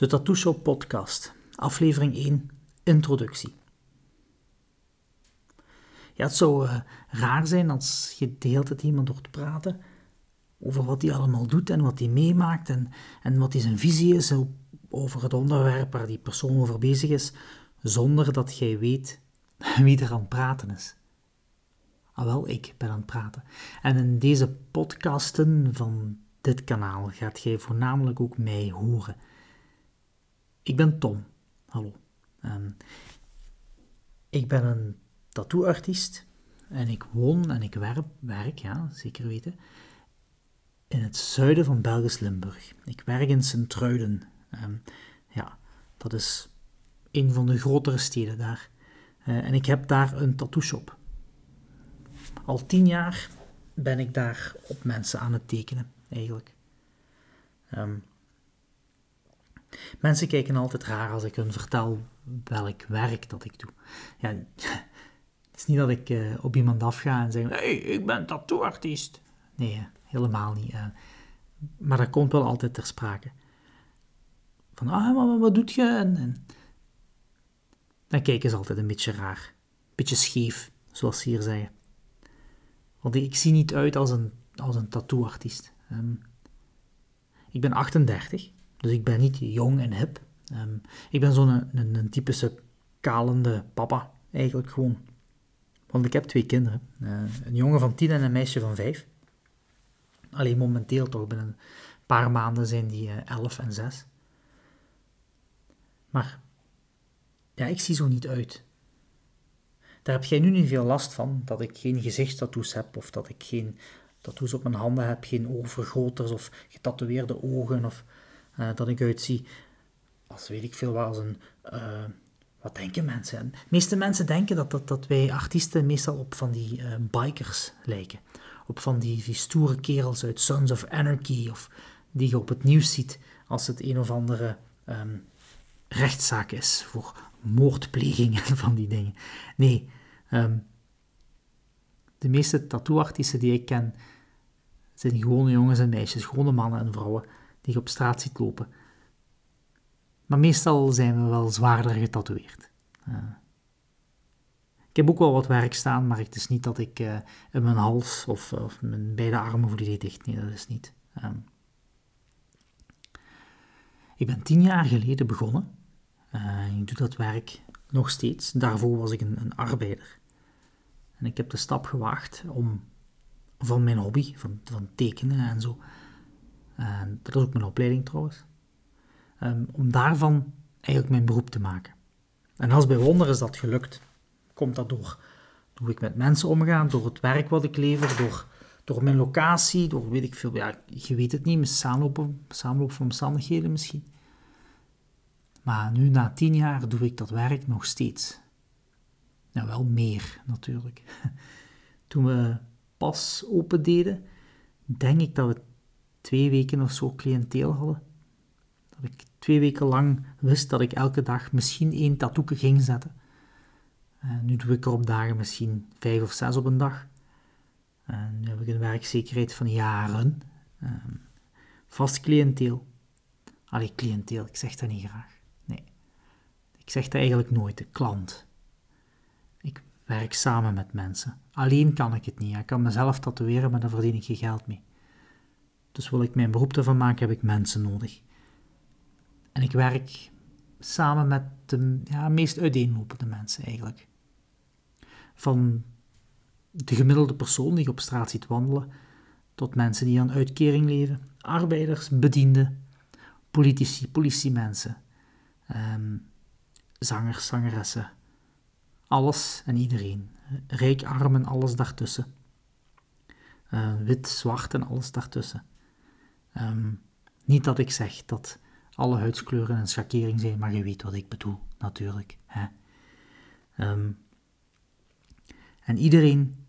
De Tattoo Shop Podcast, aflevering 1, introductie. Ja, het zou uh, raar zijn als je de hele tijd iemand hoort praten over wat hij allemaal doet en wat hij meemaakt en, en wat hij zijn visie is over het onderwerp waar die persoon over bezig is, zonder dat jij weet wie er aan het praten is. Ah, wel, ik ben aan het praten. En in deze podcasten van dit kanaal gaat jij voornamelijk ook mij horen. Ik ben Tom. Hallo. Ik ben een tattooartiest en ik woon en ik werk, ja, zeker weten, in het zuiden van Belgisch Limburg. Ik werk in Sint-Truiden. Um, ja, dat is een van de grotere steden daar. Uh, en ik heb daar een tattoo shop. Al tien jaar ben ik daar op mensen aan het tekenen, eigenlijk. Um, Mensen kijken altijd raar als ik hun vertel welk werk dat ik doe. Ja, het is niet dat ik uh, op iemand afga en zeg: hey, ik ben tattooartiest. Nee, helemaal niet. Uh, maar dat komt wel altijd ter sprake. Van, ah, maar wat doet je? En, dan kijken ze altijd een beetje raar. Een beetje scheef, zoals ze hier zeggen. Want ik zie niet uit als een, als een tattooartiest. Um, ik ben 38. Dus ik ben niet jong en hip. Ehm, ik ben zo'n een, een, typische kalende papa, eigenlijk gewoon. Want ik heb twee kinderen. Uh, een jongen van tien en een meisje van vijf. Alleen momenteel toch, binnen een paar maanden zijn die uh, elf en zes. Maar ja, ik zie zo niet uit. Daar heb jij nu niet veel last van, dat ik geen gezichtstattoos heb, of dat ik geen tattoos op mijn handen heb, geen oogvergroters of getatoeëerde ogen, of uh, dat ik uitzie als weet ik veel wat, als een... Uh, wat denken mensen? De meeste mensen denken dat, dat, wij artiesten meestal op van die uh, bikers lijken. Op van die, stoere kerels uit Sons of Anarchy, of die je op het nieuws ziet als het een of andere um, rechtszaak is voor moordpleging en van die dingen. Nee, um, de meeste tattooartiesten die ik ken zijn gewone jongens en meisjes, gewone mannen en vrouwen die je op straat ziet lopen. Maar meestal zijn we wel zwaarder getatoeëerd. Ik heb ook wel wat werk staan, maar het is niet dat ik uh, mijn hals of, of mijn beide armen volledig dicht. Nee, dat is niet. Um, ik ben tien jaar geleden begonnen. Uh, ik doe dat werk nog steeds. Daarvoor was ik een, een, arbeider. En ik heb de stap gewaagd om van mijn hobby, van, van tekenen en zo, en dat is ook mijn opleiding trouwens. Um, om daarvan eigenlijk mijn beroep te maken. En als bij wonder is dat gelukt. Komt dat door hoe ik met mensen omga, door het werk wat ik lever, door, door mijn locatie, door weet ik veel, ja, je weet het niet, samenloop, samenloop van omstandigheden misschien. Maar nu, na tien jaar, doe ik dat werk nog steeds. Nou, wel meer natuurlijk. Toen we pas open deden, denk ik dat we twee weken of zo cliënteel hadden. Dat ik twee weken lang wist dat ik elke dag misschien één tattoo ging zetten. Uh, nu doe ik er op dagen misschien vijf of zes op een dag. Uh, nu heb ik een werkzekerheid van jaren. Uh, vast cliënteel. Allee, cliënteel, ik zeg dat niet graag. Nee. Ik zeg dat eigenlijk nooit, de klant. Ik werk samen met mensen. Alleen kan ik het niet. Ik kan mezelf tatoeëren, maar daar verdien ik geen geld mee. Dus wil ik mijn beroep ervan maken, heb ik mensen nodig. En ik werk samen met de ja, meest uiteenlopende mensen eigenlijk. Van de gemiddelde persoon die je op straat ziet wandelen, tot mensen die aan uitkering leven, arbeiders, bedienden, politici, politiemensen, um, zangers, zangeressen, alles en iedereen. Rijk, arm en alles daartussen. Uh, wit, zwart en alles daartussen. Um, niet dat ik zeg dat alle huidskleuren een schakering zijn, maar je weet wat ik bedoel, natuurlijk. Hè? Um, en iedereen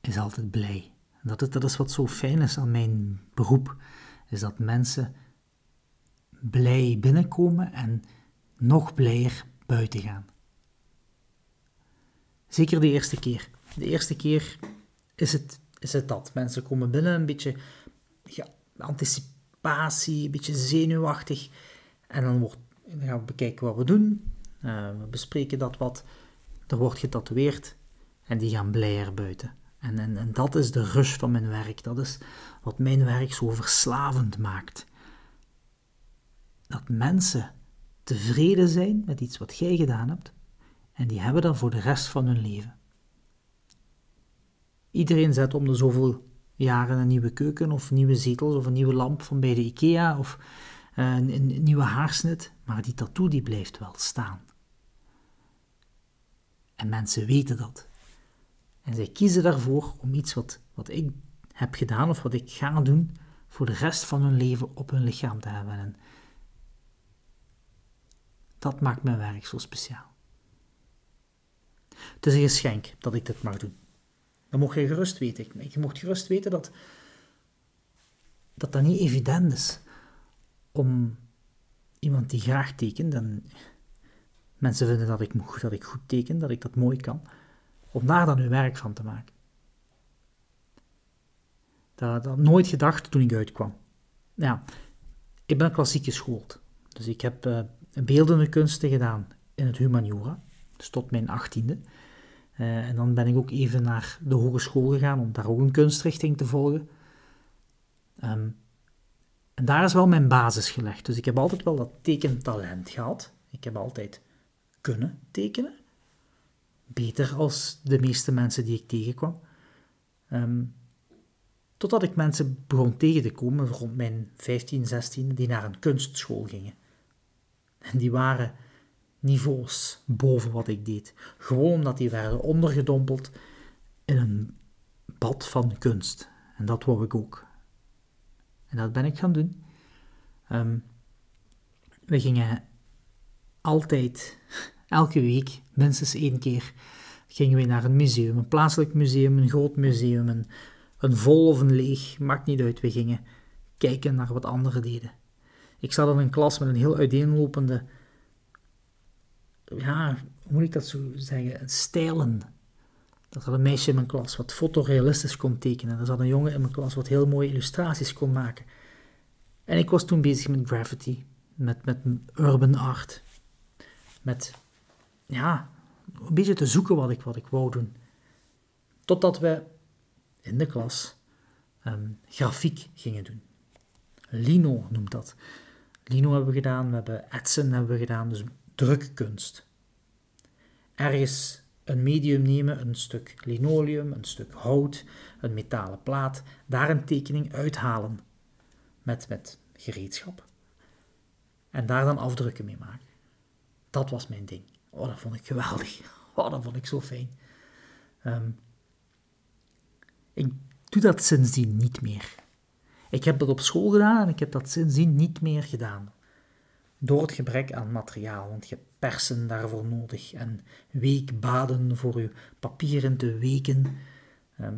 is altijd blij. Dat dat is wat zo fijn is aan mijn beroep, is dat mensen blij binnenkomen en nog blijer buiten gaan. Zeker de eerste keer. De eerste keer is het, is het dat. Mensen komen binnen een beetje anticipatie, een beetje zenuwachtig. En dan, wordt, dan gaan we bekijken wat we doen. Uh, we bespreken dat wat. Er wordt getatoeëerd. En die gaan blij erbuiten. En, en, en dat is de rush van mijn werk. Dat is wat mijn werk zo verslavend maakt. Dat mensen tevreden zijn met iets wat jij gedaan hebt. En die hebben dat voor de rest van hun leven. Iedereen zet om de zoveel jaren een nieuwe keuken of nieuwe zetels of een nieuwe lamp van bij de IKEA of eh, een, een, nieuwe haarsnit, maar die tattoo die blijft wel staan. En mensen weten dat. En zij kiezen daarvoor om iets wat, wat ik heb gedaan of wat ik ga doen, voor de rest van hun leven op hun lichaam te hebben. En dat maakt mijn werk zo speciaal. Het is een geschenk dat ik dit mag doen. Dan mocht je gerust weten. Je mocht gerust weten dat, dat dat niet evident is om iemand die graag tekent, en mensen vinden dat ik, dat ik goed teken, dat ik dat mooi kan, om daar dan hun werk van te maken. Dat ik nooit gedacht toen ik uitkwam. Ja, ik ben klassiek geschoold. Dus ik heb uh, beeldende kunsten gedaan in het humaniora, dus tot mijn achttiende. Uh, en dan ben ik ook even naar de hogeschool gegaan om daar ook een kunstrichting te volgen. Um, en daar is wel mijn basis gelegd. Dus ik heb altijd wel dat tekentalent gehad. Ik heb altijd kunnen tekenen. Beter als de meeste mensen die ik tegenkwam. Um, totdat ik mensen begon tegen te komen rond mijn 15, 16, die naar een kunstschool gingen. En die waren niveaus boven wat ik deed. Gewoon omdat die werden ondergedompeld in een bad van kunst. En dat wou ik ook. En dat ben ik gaan doen. Um, we gingen altijd, elke week, minstens één keer, gingen we naar een museum. Een plaatselijk museum, een groot museum, een, een vol of een leeg, maakt niet uit. We gingen kijken naar wat anderen deden. Ik zat in een klas met een heel uiteenlopende, ja, hoe moet ik dat zo zeggen, stijlen. Er zat een meisje in mijn klas wat fotorealistisch kon tekenen. Er zat een jongen in mijn klas wat heel mooie illustraties kon maken. En ik was toen bezig met graffiti, met, met urban art. Met, ja, een beetje te zoeken wat ik, wat ik wou doen. Totdat we in de klas um, grafiek gingen doen. Lino noemt dat. Lino hebben we gedaan, we hebben etsen hebben we gedaan, dus drukkunst. Ergens een medium nemen, een stuk linoleum, een stuk hout, een metalen plaat, daar een tekening uithalen met, met gereedschap en daar dan afdrukken mee maken. Dat was mijn ding. Oh, dat vond ik geweldig. Oh, dat vond ik zo fijn. Ehm, ik doe dat sindsdien niet meer. Ik heb dat op school gedaan en ik heb dat sindsdien niet meer gedaan. Door het gebrek aan materiaal, want je hebt persen daarvoor nodig en weekbaden voor je papieren te weken. Ehm,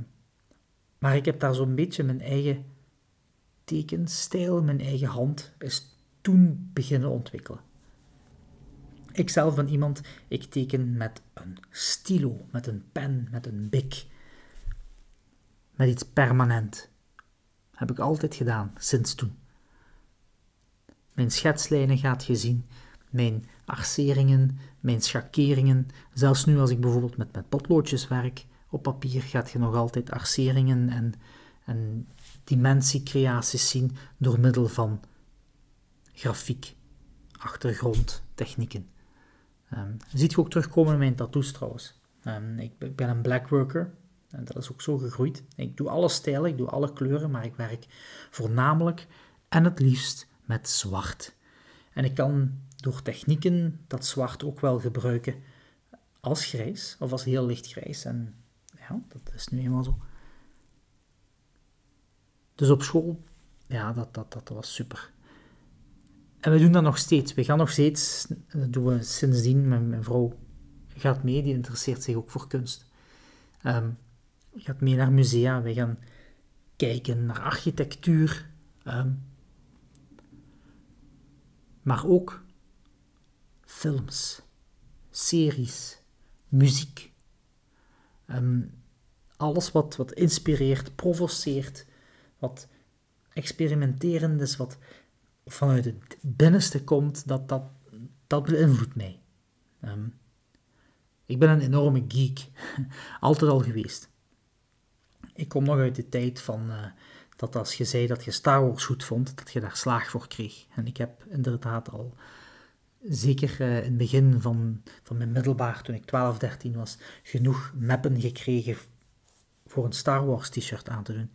maar ik heb daar zo'n beetje mijn eigen tekenstijl, mijn eigen hand, is toen beginnen ontwikkelen. Ik zelf ben iemand, ik teken met een stilo, met een pen, met een bik. Met iets permanent. Heb ik altijd gedaan, sinds toen. Mijn schetslijnen gaat je zien, mijn arceringen, mijn schakeringen. Zelfs nu als ik bijvoorbeeld met, met potloodjes werk op papier, gaat je nog altijd arceringen en, en dimensiecreaties zien door middel van grafiek, achtergrond, technieken. Um, ziet je ook terugkomen in mijn tattoos trouwens. Ik, ik, ben een blackworker en dat is ook zo gegroeid. Ik doe alle stijlen, ik doe alle kleuren, maar ik werk voornamelijk en het liefst met zwart. En ik kan door technieken dat zwart ook wel gebruiken als grijs of als heel licht grijs. En ja, dat is nu eenmaal zo. Dus op school, ja, dat, dat, dat was super. En we doen dat nog steeds. We gaan nog steeds, dat doen we sindsdien, mijn, mijn vrouw gaat mee, die interesseert zich ook voor kunst. Um, gaat mee naar musea, we gaan kijken naar architectuur. Ehm, maar ook films, series, muziek. Ehm, alles wat, wat inspireert, provoceert, wat experimenterend is, wat vanuit het binnenste komt, dat, dat, dat beïnvloedt mij. Ehm, ik ben een enorme geek, altijd al geweest. Ik kom nog uit de tijd van uh, dat als je zei dat je Star Wars goed vond, dat je daar slaag voor kreeg. En ik heb inderdaad al, zeker uh, in het begin van, van mijn middelbaar, toen ik 12, 13 was, genoeg meppen gekregen voor een Star Wars t-shirt aan te doen.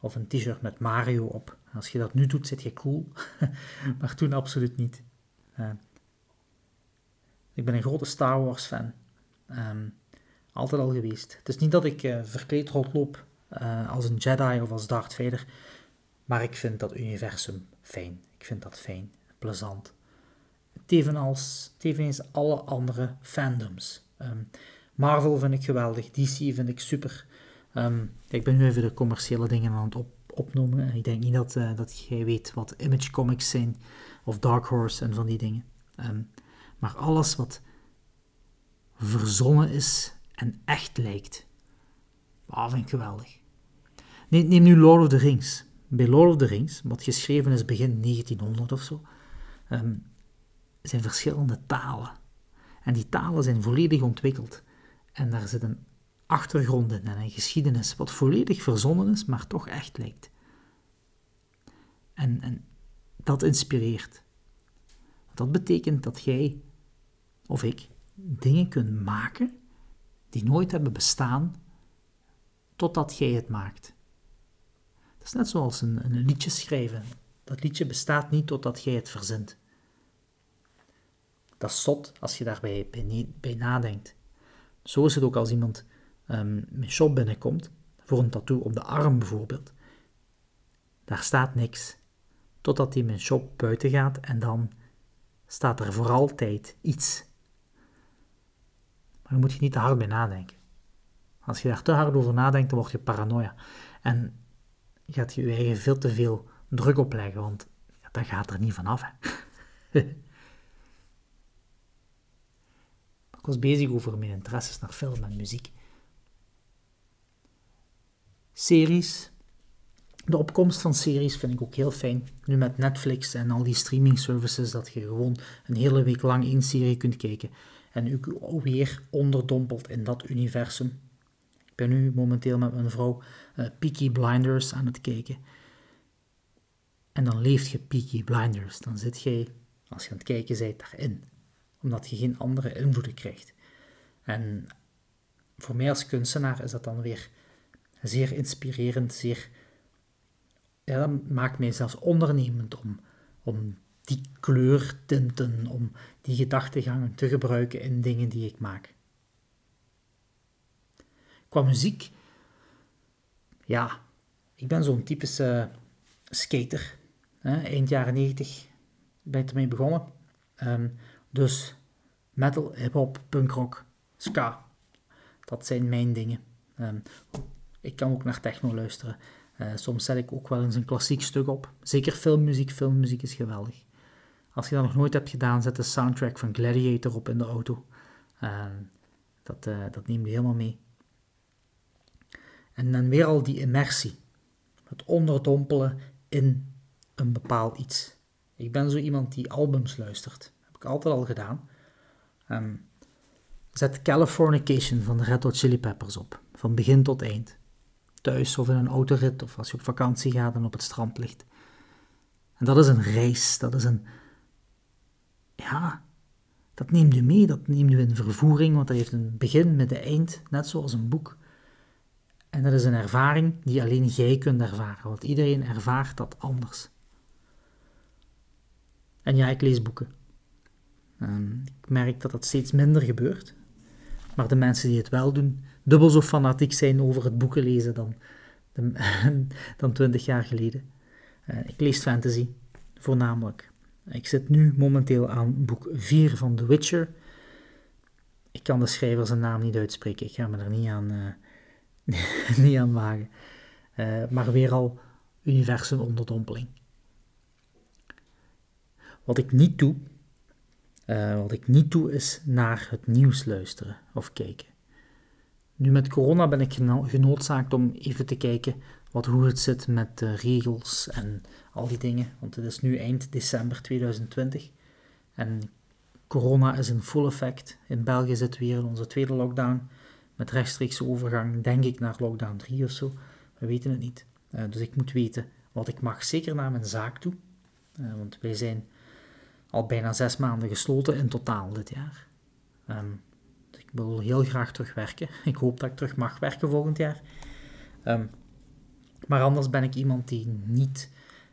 Of een t-shirt met Mario op. Als je dat nu doet, zit je cool. maar toen absoluut niet. Uh, ik ben een grote Star Wars fan. Um, altijd al geweest. Het is niet dat ik uh, verkleed rondloop uh, als een Jedi of als Darth Vader. Maar ik vind dat universum fijn. Ik vind dat fijn, plezant. Tevenals, tevenals alle andere fandoms. Um, Marvel vind ik geweldig, DC vind ik super. Um, ik ben nu even de commerciële dingen aan het op, opnoemen. Ik denk niet dat, uh, dat jij weet wat Image Comics zijn, of Dark Horse en van die dingen. Um, maar alles wat verzonnen is en echt lijkt. Vind ik geweldig. Neem, nu Lord of the Rings. Bij Lord of the Rings, wat geschreven is begin 1900 of zo, um, zijn verschillende talen. En die talen zijn volledig ontwikkeld. En daar zit een achtergrond in en een geschiedenis, wat volledig verzonnen is, maar toch echt lijkt. En, en dat inspireert. Dat betekent dat jij of ik dingen kunt maken die nooit hebben bestaan totdat jij het maakt. Dat is net zoals een, liedje schrijven. Dat liedje bestaat niet totdat jij het verzint. Dat is zot als je daarbij bij, nadenkt. Zo is het ook als iemand um, mijn shop binnenkomt, voor een tattoo op de arm bijvoorbeeld. Daar staat niks, totdat hij mijn shop buiten gaat en dan staat er voor altijd iets. Maar dan moet je niet te hard bij nadenken. Als je daar te hard over nadenkt, dan word je paranoia. En gaat je je eigen veel te veel druk opleggen, want dat gaat er niet vanaf. Hè. ik was bezig over mijn interesses naar film en muziek. Series. De opkomst van series vind ik ook heel fijn. Nu met Netflix en al die streaming services, dat je gewoon een hele week lang één serie kunt kijken. En u weer onderdompelt in dat universum. Ben nu momenteel met mijn vrouw uh, Peaky Blinders aan het kijken. En dan leeft je Peaky Blinders. Dan zit jij, als je aan het kijken bent, daarin. Omdat je geen andere invloeden krijgt. En voor mij als kunstenaar is dat dan weer zeer inspirerend, zeer... Ja, dat maakt mij zelfs ondernemend om, om die kleurtinten, om die gedachtegangen te gebruiken in dingen die ik maak. Qua muziek, ja, ik ben zo'n typische skater. Hè? Eind jaren 90 ben ik ermee begonnen. Ehm, dus metal, hip-hop, punkrock, ska, dat zijn mijn dingen. Ehm, ik kan ook naar techno luisteren. Uh, soms zet ik ook wel eens een klassiek stuk op. Zeker filmmuziek. Filmmuziek is geweldig. Als je dat nog nooit hebt gedaan, zet de soundtrack van Gladiator op in de auto. Uh, dat, uh, dat neem je helemaal mee. En dan weer al die immersie. Het onderdompelen in een bepaald iets. Ik ben zo iemand die albums luistert. Dat heb ik altijd al gedaan. Um, zet Californication van de Red Hot Chili Peppers op. Van begin tot eind. Thuis of in een autorit of als je op vakantie gaat en op het strand ligt. En dat is een reis. Dat is een, ja, dat neemt u mee, dat neemt u in vervoering, want dat heeft een begin, met een eind, net zoals een boek. En dat is een ervaring die alleen jij kunt ervaren, want iedereen ervaart dat anders. En ja, ik lees boeken. Ik merk dat dat steeds minder gebeurt. Maar de mensen die het wel doen, dubbel zo fanatiek zijn over het boeken lezen dan, dan 20 jaar geleden. Uh, ik lees fantasy, voornamelijk. Ik zit nu momenteel aan boek 4 van The Witcher. Ik kan de schrijver zijn naam niet uitspreken. Ik ga me er niet aan, uh, niet aan wagen. Uh, maar weer al universum onderdompeling. Wat ik niet doe, uh, wat ik niet doe, is naar het nieuws luisteren of kijken. Nu met corona ben ik geno genoodzaakt om even te kijken wat, hoe het zit met de regels en al die dingen. Want het is nu eind december 2020 en corona is in full effect. In België zitten we weer in onze tweede lockdown met rechtstreekse overgang, denk ik, naar lockdown 3 of zo. We weten het niet. Uh, dus ik moet weten wat ik mag, zeker naar mijn zaak toe. Uh, want wij zijn al bijna zes maanden gesloten in totaal dit jaar. Um, dus ik wil heel graag terugwerken. Ik hoop dat ik terug mag werken volgend jaar. Um, maar anders ben ik iemand die niet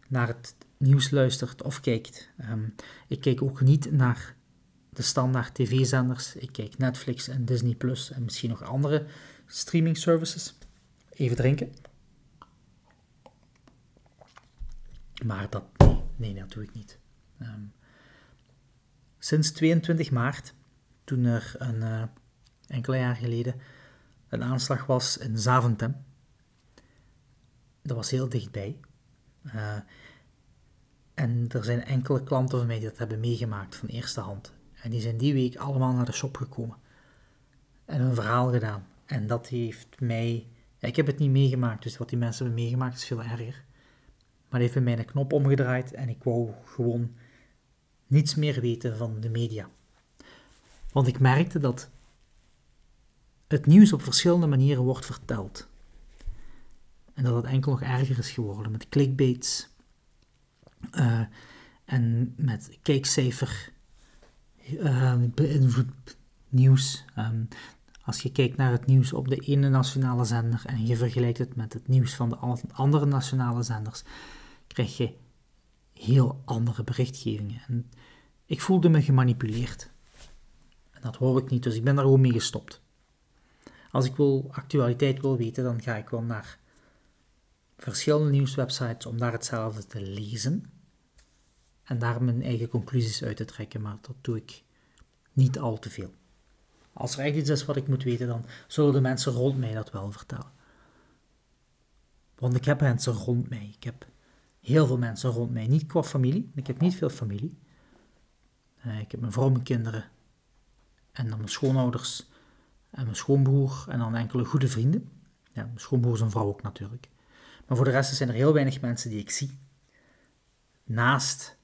naar het nieuws luistert of kijkt. Um, ik kijk ook niet naar de standaard tv-zenders. Ik kijk Netflix en Disney Plus en misschien nog andere streaming services. Even drinken. Maar dat, nee, dat doe ik niet. Um, sinds 22 maart, toen er een uh, enkele jaar geleden een aanslag was in Zaventem. Dat was heel dichtbij. Uh, en er zijn enkele klanten van mij die dat hebben meegemaakt van eerste hand. En die zijn die week allemaal naar de shop gekomen. En een verhaal gedaan. En dat heeft mij... ik heb het niet meegemaakt, dus wat die mensen hebben meegemaakt is veel erger. Maar heeft mij een knop omgedraaid en ik wou gewoon niets meer weten van de media. Want ik merkte dat het nieuws op verschillende manieren wordt verteld. En dat het enkel nog erger is geworden met clickbaits uh, en met kijkcijfer uh, beïnvloed nieuws. Um, als je kijkt naar het nieuws op de ene nationale zender en je vergelijkt het met het nieuws van de andere nationale zenders, krijg je heel andere berichtgevingen. En ik voelde me gemanipuleerd. En dat wou ik niet, dus ik ben daar gewoon mee gestopt. Als ik wil actualiteit wil weten, dan ga ik wel naar verschillende nieuwswebsites om daar hetzelfde te lezen en daar mijn eigen conclusies uit te trekken, maar dat doe ik niet al te veel. Als er echt iets is wat ik moet weten, dan zullen de mensen rond mij dat wel vertellen. Want ik heb mensen rond mij. Ik heb heel veel mensen rond mij. Niet qua familie. Ik heb niet veel familie. Uh, ik heb mijn vrouw, mijn kinderen. En dan mijn schoonouders. En mijn schoonbroer. En dan enkele goede vrienden. Ja, mijn schoonbroer is een vrouw ook natuurlijk. Maar voor de rest zijn er heel weinig mensen die ik zie. Naast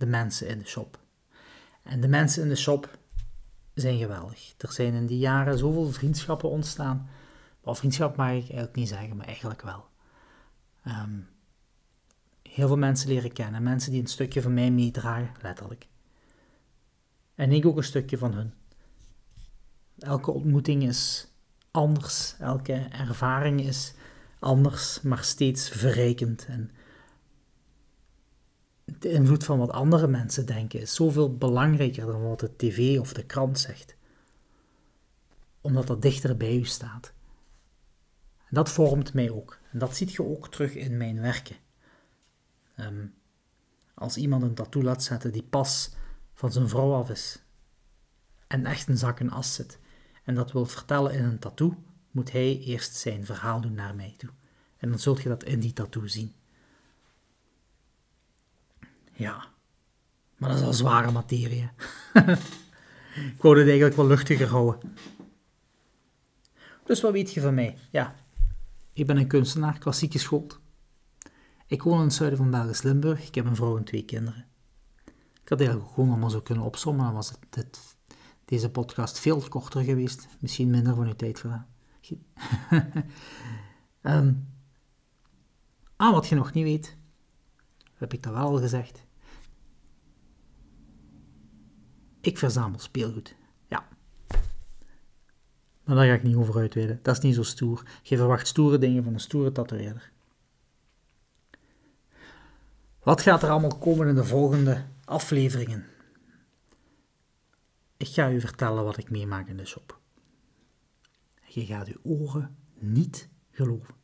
de mensen in de shop. En de mensen in de shop zijn geweldig. Er zijn in die jaren zoveel vriendschappen ontstaan. Of vriendschap mag ik eigenlijk niet zeggen, maar eigenlijk wel. Um, heel veel mensen leren kennen. Mensen die een stukje van mij meedragen, letterlijk. En ik ook een stukje van hun. Elke ontmoeting is anders. Elke ervaring is anders, maar steeds verrijkend. En de invloed van wat andere mensen denken is zoveel belangrijker dan wat de tv of de krant zegt. Omdat dat dichter bij u staat. En dat vormt mij ook. En dat ziet je ook terug in mijn werken. Ehm, als iemand een tattoo laat zetten die pas van zijn vrouw af is en echt een zak en as zit en dat wil vertellen in een tattoo, moet hij eerst zijn verhaal doen naar mij toe. En dan zult je dat in die tattoo zien. Ja, maar dat is al zware materie. ik wou het eigenlijk wel luchtiger houden. Dus wat weet je van mij? Ja, ik ben een kunstenaar, klassieke school. Ik woon in het zuiden van Belgisch Limburg. Ik heb een vrouw en twee kinderen. Ik had eigenlijk gewoon allemaal zo kunnen opzommen. Dan was het, deze podcast veel korter geweest. Misschien minder van uw tijd gedaan. um, ah, wat je nog niet weet, heb ik dat wel al gezegd. Ik verzamel speelgoed. Ja. Maar daar ga ik niet over uitweiden. Dat is niet zo stoer. Je verwacht stoere dingen van een stoere tatoeëerder. Wat gaat er allemaal komen in de volgende afleveringen? Ik ga u vertellen wat ik meemaak in de shop. Je gaat uw oren niet geloven.